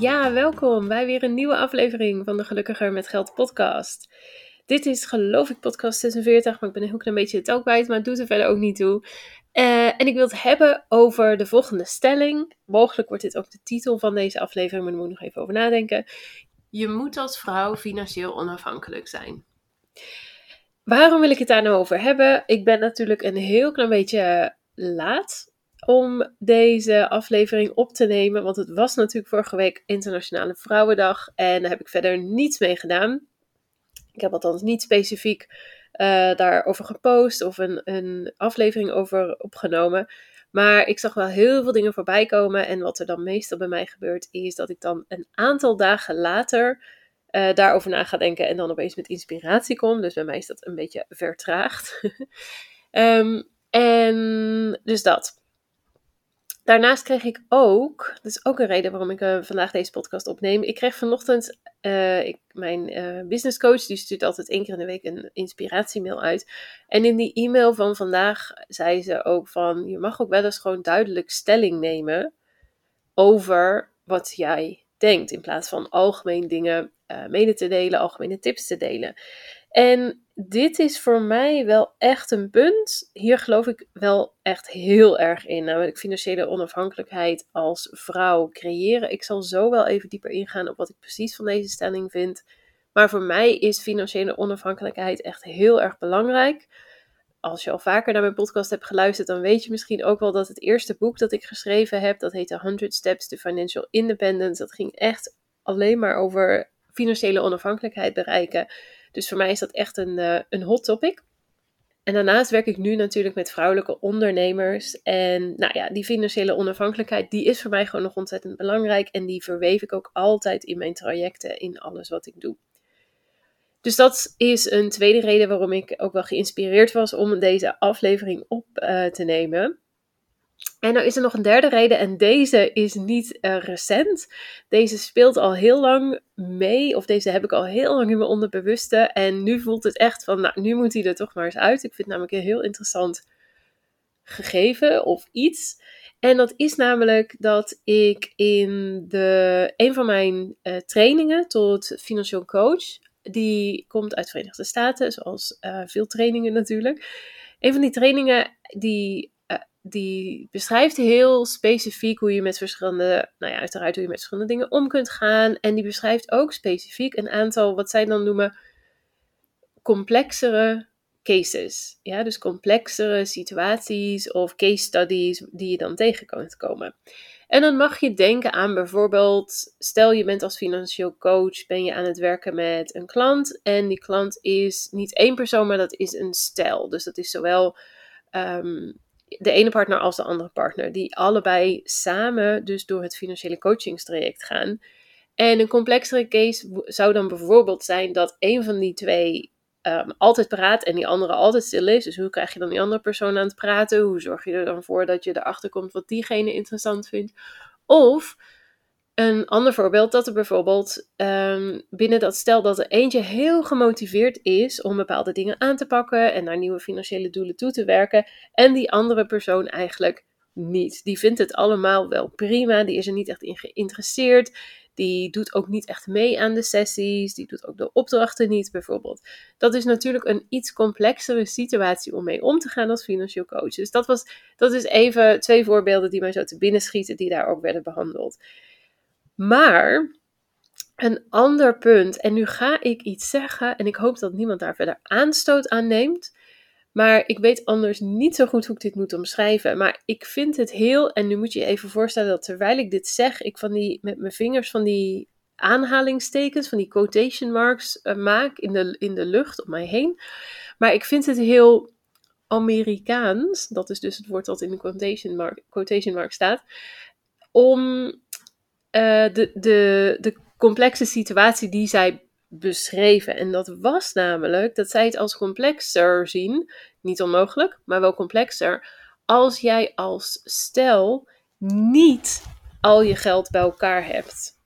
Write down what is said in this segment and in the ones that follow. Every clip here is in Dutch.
Ja, welkom bij weer een nieuwe aflevering van de Gelukkiger met Geld podcast. Dit is geloof ik podcast 46, maar ik ben een heel klein beetje het tel kwijt, maar het doet er verder ook niet toe. Uh, en ik wil het hebben over de volgende stelling. Mogelijk wordt dit ook de titel van deze aflevering, maar daar moet ik nog even over nadenken. Je moet als vrouw financieel onafhankelijk zijn. Waarom wil ik het daar nou over hebben? Ik ben natuurlijk een heel klein beetje laat om deze aflevering op te nemen. Want het was natuurlijk vorige week Internationale Vrouwendag. En daar heb ik verder niets mee gedaan. Ik heb althans niet specifiek uh, daarover gepost of een, een aflevering over opgenomen. Maar ik zag wel heel veel dingen voorbij komen. En wat er dan meestal bij mij gebeurt, is dat ik dan een aantal dagen later uh, daarover na ga denken. En dan opeens met inspiratie kom. Dus bij mij is dat een beetje vertraagd. um, en dus dat. Daarnaast kreeg ik ook, dat is ook een reden waarom ik uh, vandaag deze podcast opneem. Ik kreeg vanochtend, uh, ik, mijn uh, business coach, die stuurt altijd één keer in de week een inspiratiemail uit. En in die e-mail van vandaag zei ze ook van, je mag ook wel eens gewoon duidelijk stelling nemen over wat jij denkt. In plaats van algemeen dingen mede te delen, algemene tips te delen. En dit is voor mij wel echt een punt. Hier geloof ik wel echt heel erg in. Namelijk financiële onafhankelijkheid als vrouw creëren. Ik zal zo wel even dieper ingaan op wat ik precies van deze stelling vind. Maar voor mij is financiële onafhankelijkheid echt heel erg belangrijk. Als je al vaker naar mijn podcast hebt geluisterd, dan weet je misschien ook wel dat het eerste boek dat ik geschreven heb, dat heette 100 Steps to Financial Independence. Dat ging echt alleen maar over financiële onafhankelijkheid bereiken. Dus voor mij is dat echt een, uh, een hot topic. En daarnaast werk ik nu natuurlijk met vrouwelijke ondernemers. En nou ja, die financiële onafhankelijkheid, die is voor mij gewoon nog ontzettend belangrijk. En die verweef ik ook altijd in mijn trajecten, in alles wat ik doe. Dus dat is een tweede reden waarom ik ook wel geïnspireerd was om deze aflevering op uh, te nemen. En nou is er nog een derde reden en deze is niet uh, recent. Deze speelt al heel lang mee, of deze heb ik al heel lang in mijn onderbewuste. En nu voelt het echt van, nou, nu moet hij er toch maar eens uit. Ik vind het namelijk een heel interessant gegeven of iets. En dat is namelijk dat ik in de, een van mijn uh, trainingen tot financieel coach, die komt uit de Verenigde Staten, zoals uh, veel trainingen natuurlijk. Een van die trainingen die die beschrijft heel specifiek hoe je met verschillende, nou ja, uiteraard hoe je met verschillende dingen om kunt gaan. En die beschrijft ook specifiek een aantal, wat zij dan noemen, complexere cases. Ja, dus complexere situaties of case studies die je dan tegen kunt komen. En dan mag je denken aan bijvoorbeeld, stel je bent als financieel coach, ben je aan het werken met een klant en die klant is niet één persoon, maar dat is een stel. Dus dat is zowel um, de ene partner als de andere partner, die allebei samen dus door het financiële coachingstraject gaan. En een complexere case zou dan bijvoorbeeld zijn dat een van die twee um, altijd praat en die andere altijd stil is. Dus hoe krijg je dan die andere persoon aan het praten? Hoe zorg je er dan voor dat je erachter komt wat diegene interessant vindt? Of een ander voorbeeld, dat er bijvoorbeeld um, binnen dat stel dat er eentje heel gemotiveerd is om bepaalde dingen aan te pakken en naar nieuwe financiële doelen toe te werken, en die andere persoon eigenlijk niet. Die vindt het allemaal wel prima, die is er niet echt in geïnteresseerd, die doet ook niet echt mee aan de sessies, die doet ook de opdrachten niet bijvoorbeeld. Dat is natuurlijk een iets complexere situatie om mee om te gaan als financieel coach. Dus dat, was, dat is even twee voorbeelden die mij zo te binnen schieten, die daar ook werden behandeld. Maar een ander punt, en nu ga ik iets zeggen en ik hoop dat niemand daar verder aanstoot aan neemt. Maar ik weet anders niet zo goed hoe ik dit moet omschrijven. Maar ik vind het heel, en nu moet je je even voorstellen dat terwijl ik dit zeg, ik van die, met mijn vingers van die aanhalingstekens, van die quotation marks uh, maak in de, in de lucht om mij heen. Maar ik vind het heel Amerikaans, dat is dus het woord dat in de quotation mark, quotation mark staat, om de, de, de complexe situatie die zij beschreven. En dat was namelijk dat zij het als complexer zien, niet onmogelijk, maar wel complexer, als jij als stel niet al je geld bij elkaar hebt.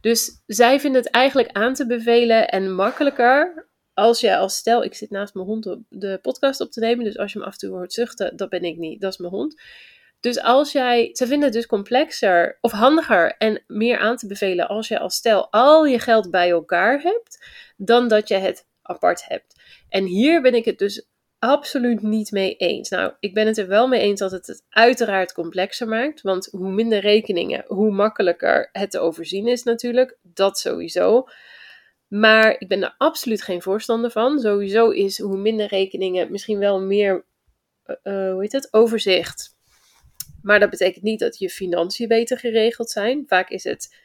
Dus zij vinden het eigenlijk aan te bevelen en makkelijker als je als stel, ik zit naast mijn hond de podcast op te nemen, dus als je hem af en toe hoort zuchten, dat ben ik niet, dat is mijn hond. Dus als jij, ze vinden het dus complexer of handiger en meer aan te bevelen als je als stel al je geld bij elkaar hebt, dan dat je het apart hebt. En hier ben ik het dus absoluut niet mee eens. Nou, ik ben het er wel mee eens dat het het uiteraard complexer maakt. Want hoe minder rekeningen, hoe makkelijker het te overzien is natuurlijk. Dat sowieso. Maar ik ben er absoluut geen voorstander van. Sowieso is hoe minder rekeningen misschien wel meer, uh, hoe heet het, overzicht. Maar dat betekent niet dat je financiën beter geregeld zijn. Vaak is het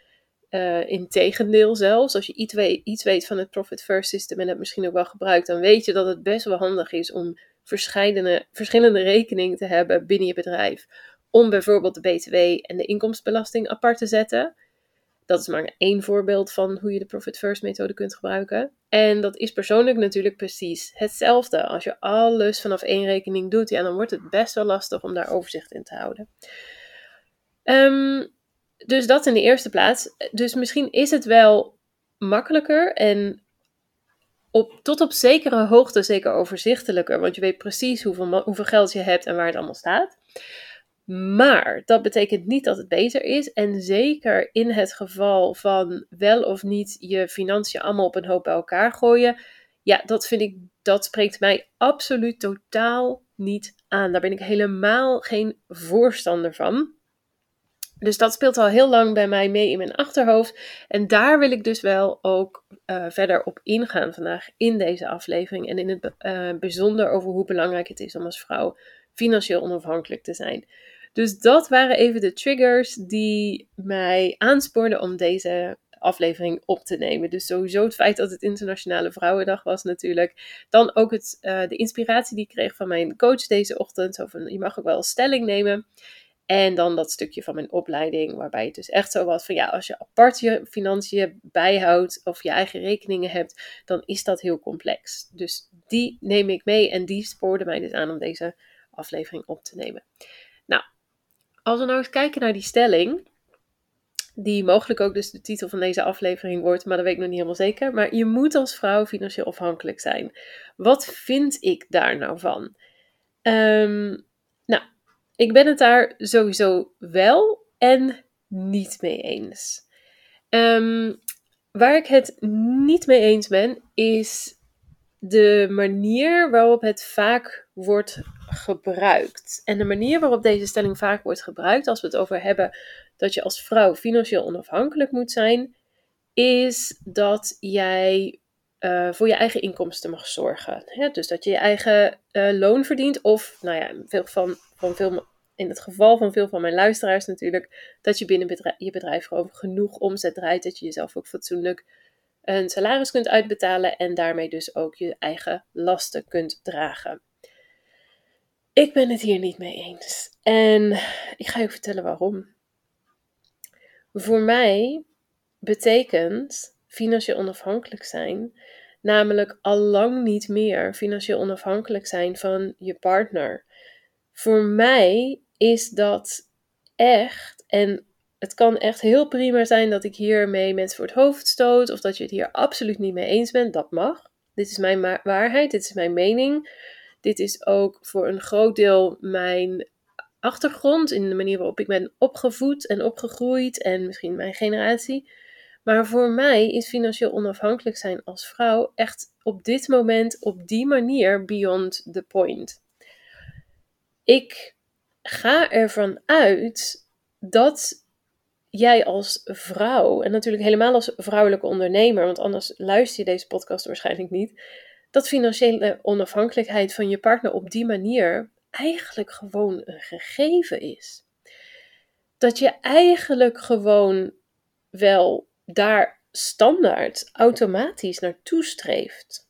uh, in tegendeel zelfs. Als je iets weet, iets weet van het Profit First System en het misschien ook wel gebruikt, dan weet je dat het best wel handig is om verschillende, verschillende rekeningen te hebben binnen je bedrijf. Om bijvoorbeeld de BTW en de inkomstenbelasting apart te zetten. Dat is maar één voorbeeld van hoe je de Profit First methode kunt gebruiken. En dat is persoonlijk natuurlijk precies hetzelfde. Als je alles vanaf één rekening doet, ja, dan wordt het best wel lastig om daar overzicht in te houden. Um, dus dat in de eerste plaats. Dus misschien is het wel makkelijker en op, tot op zekere hoogte zeker overzichtelijker. Want je weet precies hoeveel, hoeveel geld je hebt en waar het allemaal staat. Maar dat betekent niet dat het beter is. En zeker in het geval van wel of niet je financiën allemaal op een hoop bij elkaar gooien. Ja, dat vind ik, dat spreekt mij absoluut totaal niet aan. Daar ben ik helemaal geen voorstander van. Dus dat speelt al heel lang bij mij mee in mijn achterhoofd. En daar wil ik dus wel ook uh, verder op ingaan vandaag in deze aflevering. En in het uh, bijzonder over hoe belangrijk het is om als vrouw financieel onafhankelijk te zijn. Dus dat waren even de triggers die mij aanspoorden om deze aflevering op te nemen. Dus sowieso het feit dat het Internationale Vrouwendag was natuurlijk. Dan ook het, uh, de inspiratie die ik kreeg van mijn coach deze ochtend. Van, je mag ook wel stelling nemen. En dan dat stukje van mijn opleiding, waarbij het dus echt zo was van ja, als je apart je financiën bijhoudt of je eigen rekeningen hebt, dan is dat heel complex. Dus die neem ik mee en die spoorde mij dus aan om deze aflevering op te nemen. Nou, als we nou eens kijken naar die stelling, die mogelijk ook dus de titel van deze aflevering wordt, maar dat weet ik nog niet helemaal zeker. Maar je moet als vrouw financieel afhankelijk zijn. Wat vind ik daar nou van? Um, nou, ik ben het daar sowieso wel en niet mee eens. Um, waar ik het niet mee eens ben, is de manier waarop het vaak wordt gebruikt. En de manier waarop deze stelling vaak wordt gebruikt, als we het over hebben dat je als vrouw financieel onafhankelijk moet zijn, is dat jij uh, voor je eigen inkomsten mag zorgen. Dus dat je je eigen uh, loon verdient, of nou ja, veel van, van veel in het geval van veel van mijn luisteraars natuurlijk, dat je binnen je bedrijf gewoon genoeg omzet draait, dat je jezelf ook fatsoenlijk een salaris kunt uitbetalen en daarmee dus ook je eigen lasten kunt dragen. Ik ben het hier niet mee eens. En ik ga je vertellen waarom. Voor mij betekent financieel onafhankelijk zijn namelijk al lang niet meer financieel onafhankelijk zijn van je partner. Voor mij is dat echt, en het kan echt heel prima zijn dat ik hiermee mensen voor het hoofd stoot, of dat je het hier absoluut niet mee eens bent, dat mag. Dit is mijn waarheid, dit is mijn mening. Dit is ook voor een groot deel mijn achtergrond in de manier waarop ik ben opgevoed en opgegroeid en misschien mijn generatie. Maar voor mij is financieel onafhankelijk zijn als vrouw echt op dit moment op die manier beyond the point. Ik ga ervan uit dat jij als vrouw, en natuurlijk helemaal als vrouwelijke ondernemer, want anders luister je deze podcast waarschijnlijk niet, dat financiële onafhankelijkheid van je partner op die manier eigenlijk gewoon een gegeven is. Dat je eigenlijk gewoon wel daar standaard automatisch naartoe streeft.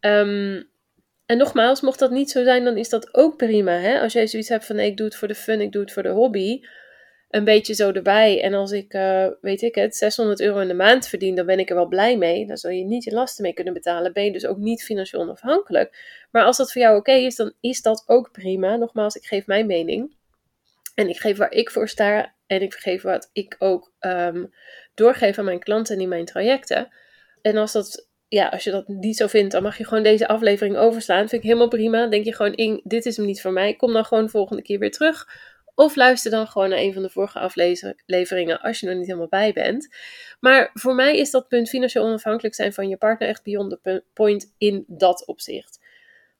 Um, en nogmaals, mocht dat niet zo zijn, dan is dat ook prima. Hè? Als jij zoiets hebt van ik doe het voor de fun, ik doe het voor de hobby. Een beetje zo erbij. En als ik, uh, weet ik het, 600 euro in de maand verdien, dan ben ik er wel blij mee. Dan zul je niet je lasten mee kunnen betalen. Ben je dus ook niet financieel onafhankelijk. Maar als dat voor jou oké is, dan is dat ook prima. Nogmaals, ik geef mijn mening. En ik geef waar ik voor sta. En ik geef wat ik ook um, doorgeef aan mijn klanten in mijn trajecten. En als dat ja, als je dat niet zo vindt, dan mag je gewoon deze aflevering overslaan. Vind ik helemaal prima. Denk je gewoon, in, dit is hem niet voor mij. Kom dan gewoon de volgende keer weer terug. Of luister dan gewoon naar een van de vorige afleveringen als je er niet helemaal bij bent. Maar voor mij is dat punt financieel onafhankelijk zijn van je partner echt beyond the point in dat opzicht.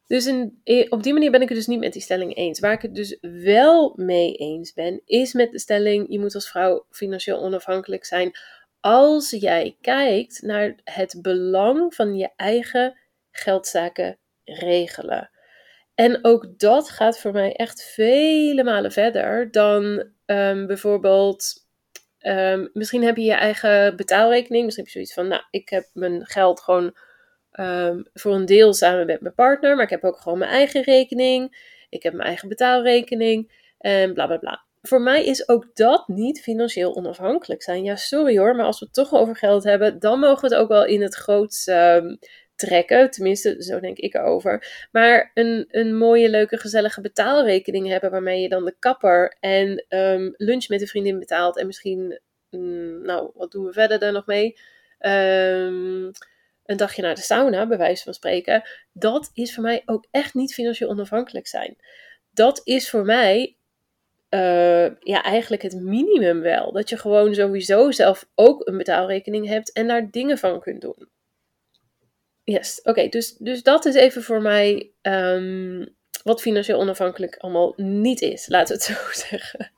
Dus in, op die manier ben ik het dus niet met die stelling eens. Waar ik het dus wel mee eens ben, is met de stelling: je moet als vrouw financieel onafhankelijk zijn als jij kijkt naar het belang van je eigen geldzaken regelen. En ook dat gaat voor mij echt vele malen verder dan um, bijvoorbeeld. Um, misschien heb je je eigen betaalrekening. Misschien heb je zoiets van: Nou, ik heb mijn geld gewoon um, voor een deel samen met mijn partner. Maar ik heb ook gewoon mijn eigen rekening. Ik heb mijn eigen betaalrekening. En bla bla bla voor mij is ook dat niet financieel onafhankelijk zijn. Ja, sorry hoor, maar als we het toch over geld hebben, dan mogen we het ook wel in het groot um, trekken. Tenminste, zo denk ik erover. Maar een, een mooie, leuke, gezellige betaalrekening hebben waarmee je dan de kapper en um, lunch met een vriendin betaalt. En misschien, mm, nou, wat doen we verder daar nog mee? Um, een dagje naar de sauna, bij wijze van spreken. Dat is voor mij ook echt niet financieel onafhankelijk zijn. Dat is voor mij uh, ja, eigenlijk het minimum wel. Dat je gewoon sowieso zelf ook een betaalrekening hebt en daar dingen van kunt doen. Yes, oké, dus, dus dat is even voor mij um, wat financieel onafhankelijk allemaal niet is, laten we het zo zeggen.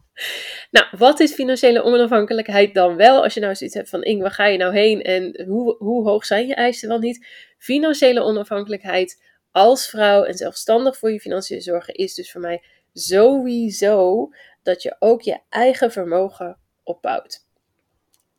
Nou, wat is financiële onafhankelijkheid dan wel? Als je nou zoiets hebt van, Ing, waar ga je nou heen en hoe, hoe hoog zijn je eisen wel niet? Financiële onafhankelijkheid als vrouw en zelfstandig voor je financiën zorgen is dus voor mij sowieso dat je ook je eigen vermogen opbouwt.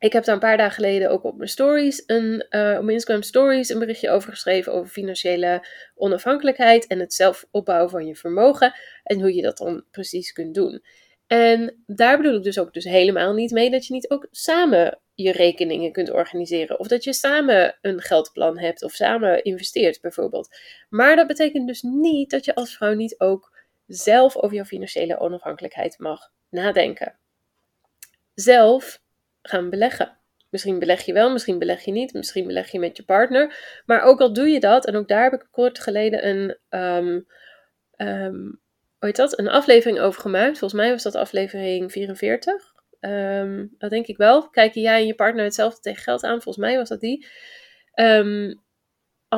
Ik heb daar een paar dagen geleden ook op mijn stories, een, uh, op mijn Instagram stories, een berichtje over geschreven over financiële onafhankelijkheid en het zelf opbouwen van je vermogen en hoe je dat dan precies kunt doen. En daar bedoel ik dus ook dus helemaal niet mee dat je niet ook samen je rekeningen kunt organiseren. Of dat je samen een geldplan hebt of samen investeert bijvoorbeeld. Maar dat betekent dus niet dat je als vrouw niet ook zelf over jouw financiële onafhankelijkheid mag nadenken. Zelf gaan beleggen. Misschien beleg je wel, misschien beleg je niet, misschien beleg je met je partner. Maar ook al doe je dat, en ook daar heb ik kort geleden een, um, dat? een aflevering over gemaakt. Volgens mij was dat aflevering 44. Um, ehm, dat denk ik wel. Kijken jij en je partner hetzelfde tegen geld aan? Volgens mij was dat die.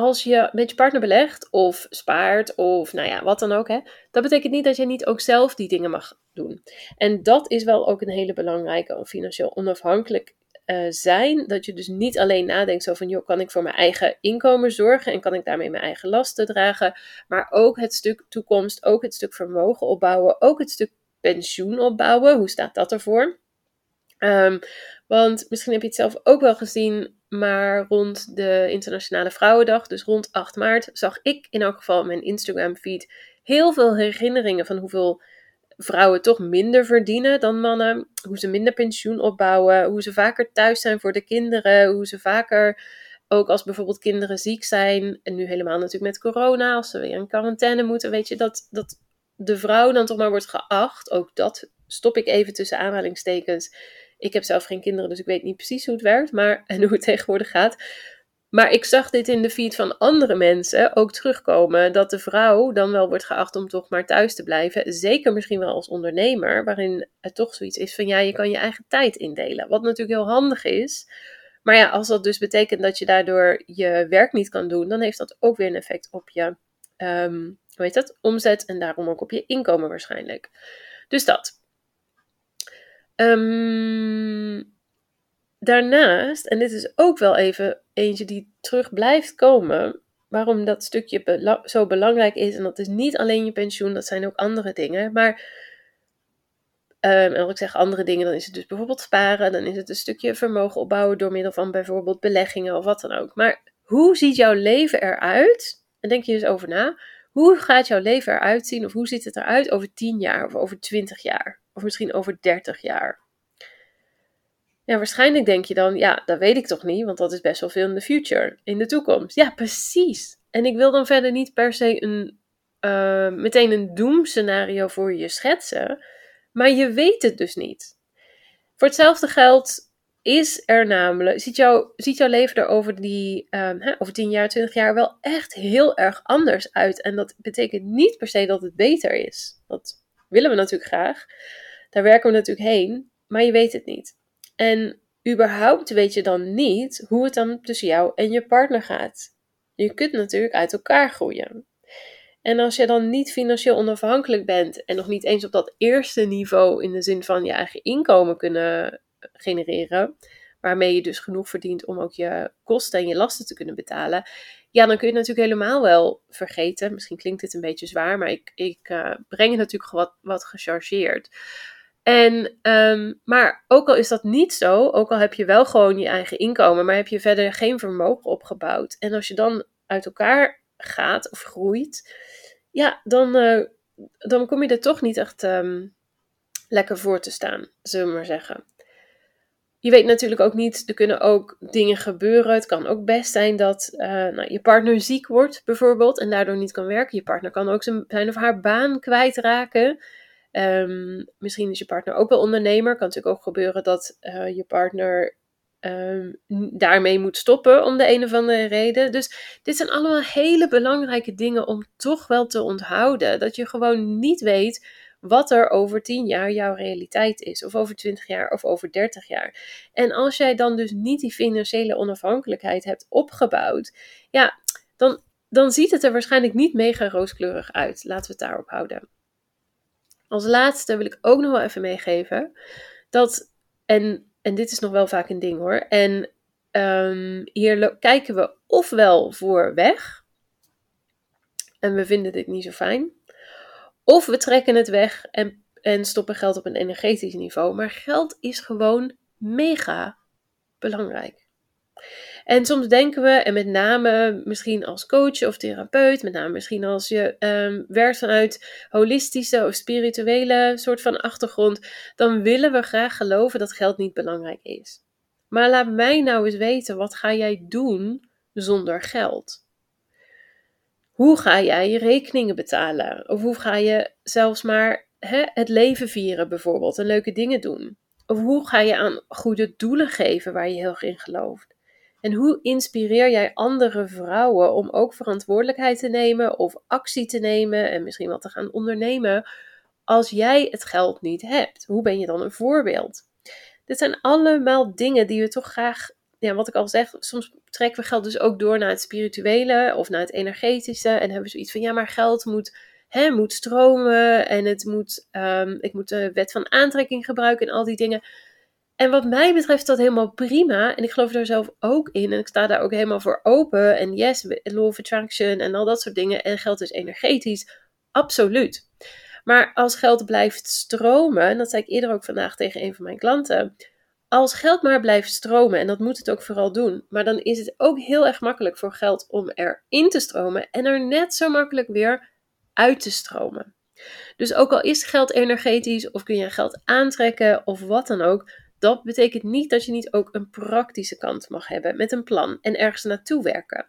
Als je met je partner belegt of spaart of nou ja, wat dan ook, hè, dat betekent niet dat je niet ook zelf die dingen mag doen. En dat is wel ook een hele belangrijke om financieel onafhankelijk uh, zijn. Dat je dus niet alleen nadenkt zo van, joh, kan ik voor mijn eigen inkomen zorgen en kan ik daarmee mijn eigen lasten dragen, maar ook het stuk toekomst, ook het stuk vermogen opbouwen, ook het stuk pensioen opbouwen. Hoe staat dat ervoor? Um, want misschien heb je het zelf ook wel gezien maar rond de Internationale Vrouwendag, dus rond 8 maart, zag ik in elk geval mijn Instagram feed heel veel herinneringen van hoeveel vrouwen toch minder verdienen dan mannen. Hoe ze minder pensioen opbouwen, hoe ze vaker thuis zijn voor de kinderen, hoe ze vaker ook als bijvoorbeeld kinderen ziek zijn, en nu helemaal natuurlijk met corona, als ze weer in quarantaine moeten, weet je, dat, dat de vrouw dan toch maar wordt geacht, ook dat stop ik even tussen aanhalingstekens, ik heb zelf geen kinderen, dus ik weet niet precies hoe het werkt maar, en hoe het tegenwoordig gaat. Maar ik zag dit in de feed van andere mensen ook terugkomen. Dat de vrouw dan wel wordt geacht om toch maar thuis te blijven. Zeker misschien wel als ondernemer, waarin het toch zoiets is van ja, je kan je eigen tijd indelen. Wat natuurlijk heel handig is. Maar ja, als dat dus betekent dat je daardoor je werk niet kan doen, dan heeft dat ook weer een effect op je, um, hoe heet dat, omzet en daarom ook op je inkomen waarschijnlijk. Dus dat. Um, daarnaast, en dit is ook wel even eentje die terug blijft komen, waarom dat stukje zo belangrijk is. En dat is niet alleen je pensioen, dat zijn ook andere dingen. Maar Um, en als ik zeg andere dingen, dan is het dus bijvoorbeeld sparen. Dan is het een stukje vermogen opbouwen door middel van bijvoorbeeld beleggingen of wat dan ook. Maar hoe ziet jouw leven eruit? En denk je eens over na. Hoe gaat jouw leven eruit zien? Of hoe ziet het eruit over 10 jaar of over 20 jaar? Of misschien over 30 jaar? Ja, waarschijnlijk denk je dan, ja, dat weet ik toch niet, want dat is best wel veel in de future, in de toekomst. Ja, precies. En ik wil dan verder niet per se een, uh, meteen een doemscenario voor je schetsen, maar je weet het dus niet. Voor hetzelfde geld is er namelijk, ziet, ziet jouw leven er over, die, um, hè, over 10 jaar, 20 jaar wel echt heel erg anders uit. En dat betekent niet per se dat het beter is. Dat willen we natuurlijk graag. Daar werken we natuurlijk heen, maar je weet het niet. En überhaupt weet je dan niet hoe het dan tussen jou en je partner gaat. Je kunt natuurlijk uit elkaar groeien. En als je dan niet financieel onafhankelijk bent en nog niet eens op dat eerste niveau in de zin van je eigen inkomen kunnen genereren, waarmee je dus genoeg verdient om ook je kosten en je lasten te kunnen betalen, ja, dan kun je het natuurlijk helemaal wel vergeten. Misschien klinkt dit een beetje zwaar, maar ik, ik uh, breng het natuurlijk wat, wat gechargeerd. En, um, maar ook al is dat niet zo, ook al heb je wel gewoon je eigen inkomen, maar heb je verder geen vermogen opgebouwd. En als je dan uit elkaar gaat of groeit, ja, dan, uh, dan kom je er toch niet echt um, lekker voor te staan, zullen we maar zeggen. Je weet natuurlijk ook niet, er kunnen ook dingen gebeuren. Het kan ook best zijn dat uh, nou, je partner ziek wordt, bijvoorbeeld, en daardoor niet kan werken. Je partner kan ook zijn, zijn of haar baan kwijtraken. Um, misschien is je partner ook wel ondernemer. Kan natuurlijk ook gebeuren dat uh, je partner um, daarmee moet stoppen om de een of andere reden. Dus dit zijn allemaal hele belangrijke dingen om toch wel te onthouden. Dat je gewoon niet weet wat er over 10 jaar jouw realiteit is, of over 20 jaar, of over 30 jaar. En als jij dan dus niet die financiële onafhankelijkheid hebt opgebouwd, ja, dan, dan ziet het er waarschijnlijk niet mega rooskleurig uit. Laten we het daarop houden. Als laatste wil ik ook nog wel even meegeven dat, en, en dit is nog wel vaak een ding hoor, en um, hier kijken we ofwel voor weg, en we vinden dit niet zo fijn, of we trekken het weg en, en stoppen geld op een energetisch niveau. Maar geld is gewoon mega belangrijk. En soms denken we, en met name misschien als coach of therapeut, met name misschien als je um, werkt vanuit holistische of spirituele soort van achtergrond, dan willen we graag geloven dat geld niet belangrijk is. Maar laat mij nou eens weten, wat ga jij doen zonder geld? Hoe ga jij je rekeningen betalen? Of hoe ga je zelfs maar het leven vieren bijvoorbeeld en leuke dingen doen? Of hoe ga je aan goede doelen geven waar je heel erg in gelooft? En hoe inspireer jij andere vrouwen om ook verantwoordelijkheid te nemen of actie te nemen en misschien wat te gaan ondernemen als jij het geld niet hebt? Hoe ben je dan een voorbeeld? Dit zijn allemaal dingen die we toch graag, ja, wat ik al zeg, soms trekken we geld dus ook door naar het spirituele of naar het energetische en hebben we zoiets van ja, maar geld moet, hè, moet stromen en het moet, um, ik moet de wet van aantrekking gebruiken en al die dingen. En wat mij betreft dat helemaal prima. En ik geloof daar zelf ook in. En ik sta daar ook helemaal voor open. En yes, law of attraction en al dat soort dingen. En geld is energetisch. Absoluut. Maar als geld blijft stromen, en dat zei ik eerder ook vandaag tegen een van mijn klanten. Als geld maar blijft stromen, en dat moet het ook vooral doen, maar dan is het ook heel erg makkelijk voor geld om erin te stromen en er net zo makkelijk weer uit te stromen. Dus ook al is geld energetisch, of kun je geld aantrekken, of wat dan ook, dat betekent niet dat je niet ook een praktische kant mag hebben met een plan en ergens naartoe werken.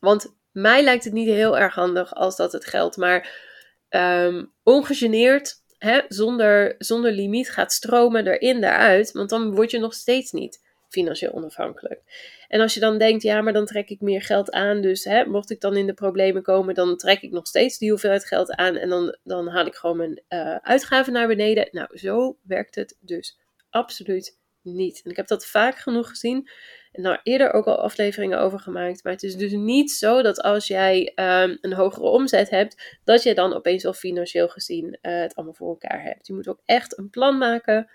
Want mij lijkt het niet heel erg handig als dat het geld maar um, ongegeneerd, hè, zonder, zonder limiet gaat stromen erin, daaruit. Want dan word je nog steeds niet financieel onafhankelijk. En als je dan denkt, ja, maar dan trek ik meer geld aan. Dus hè, mocht ik dan in de problemen komen, dan trek ik nog steeds die hoeveelheid geld aan. En dan, dan haal ik gewoon mijn uh, uitgaven naar beneden. Nou, zo werkt het dus absoluut niet. En ik heb dat vaak genoeg gezien. En daar eerder ook al afleveringen over gemaakt. Maar het is dus niet zo dat als jij um, een hogere omzet hebt, dat je dan opeens wel financieel gezien uh, het allemaal voor elkaar hebt. Je moet ook echt een plan maken.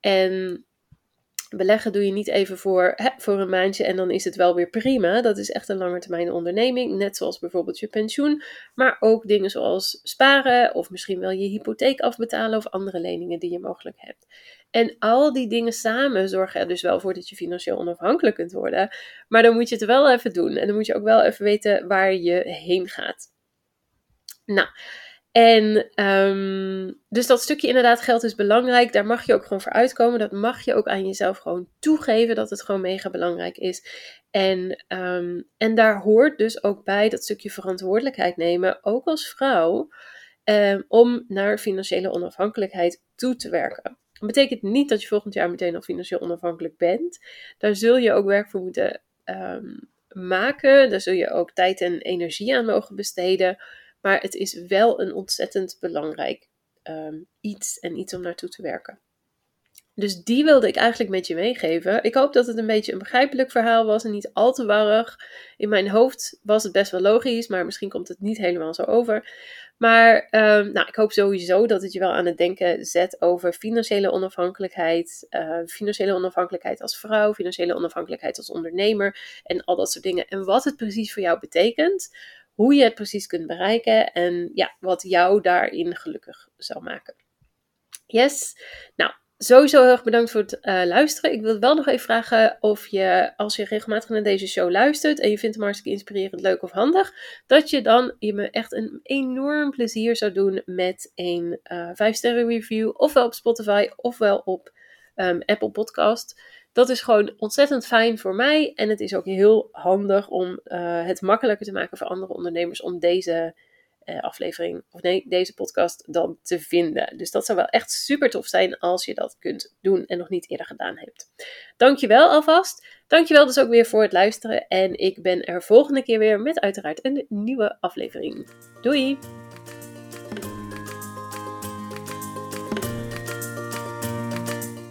En Beleggen doe je niet even voor, hè, voor een maandje en dan is het wel weer prima. Dat is echt een langetermijn onderneming, net zoals bijvoorbeeld je pensioen. Maar ook dingen zoals sparen of misschien wel je hypotheek afbetalen of andere leningen die je mogelijk hebt. En al die dingen samen zorgen er dus wel voor dat je financieel onafhankelijk kunt worden. Maar dan moet je het wel even doen en dan moet je ook wel even weten waar je heen gaat. Nou, en um, dus dat stukje inderdaad geld is belangrijk. Daar mag je ook gewoon voor uitkomen. Dat mag je ook aan jezelf gewoon toegeven dat het gewoon mega belangrijk is. En, um, en daar hoort dus ook bij dat stukje verantwoordelijkheid nemen, ook als vrouw, um, om naar financiële onafhankelijkheid toe te werken. Dat betekent niet dat je volgend jaar meteen al financieel onafhankelijk bent. Daar zul je ook werk voor moeten maken. Daar zul je ook tijd en energie aan mogen besteden. Maar het is wel een ontzettend belangrijk um, iets en iets om naartoe te werken. Dus die wilde ik eigenlijk met je meegeven. Ik hoop dat het een beetje een begrijpelijk verhaal was en niet al te warrig. In mijn hoofd was het best wel logisch, maar misschien komt het niet helemaal zo over. Maar um, nou, ik hoop sowieso dat het je wel aan het denken zet over financiële onafhankelijkheid. Uh, financiële onafhankelijkheid als vrouw, financiële onafhankelijkheid als ondernemer en al dat soort dingen. En wat het precies voor jou betekent hoe je het precies kunt bereiken en ja, wat jou daarin gelukkig zal maken. Yes, nou, sowieso heel erg bedankt voor het uh, luisteren. Ik wil wel nog even vragen of je, als je regelmatig naar deze show luistert en je vindt hem hartstikke inspirerend, leuk of handig, dat je dan je me echt een enorm plezier zou doen met een uh, eh, 5-sterren review, ofwel op Spotify ofwel op um, Apple Podcast. Dat is gewoon ontzettend fijn voor mij. En het is ook heel handig om uh, het makkelijker te maken voor andere ondernemers om deze uh, aflevering, of nee, deze podcast dan te vinden. Dus dat zou wel echt super tof zijn als je dat kunt doen en nog niet eerder gedaan hebt. Dankjewel alvast. Dankjewel dus ook weer voor het luisteren. En ik ben er volgende keer weer met uiteraard een nieuwe aflevering. Doei!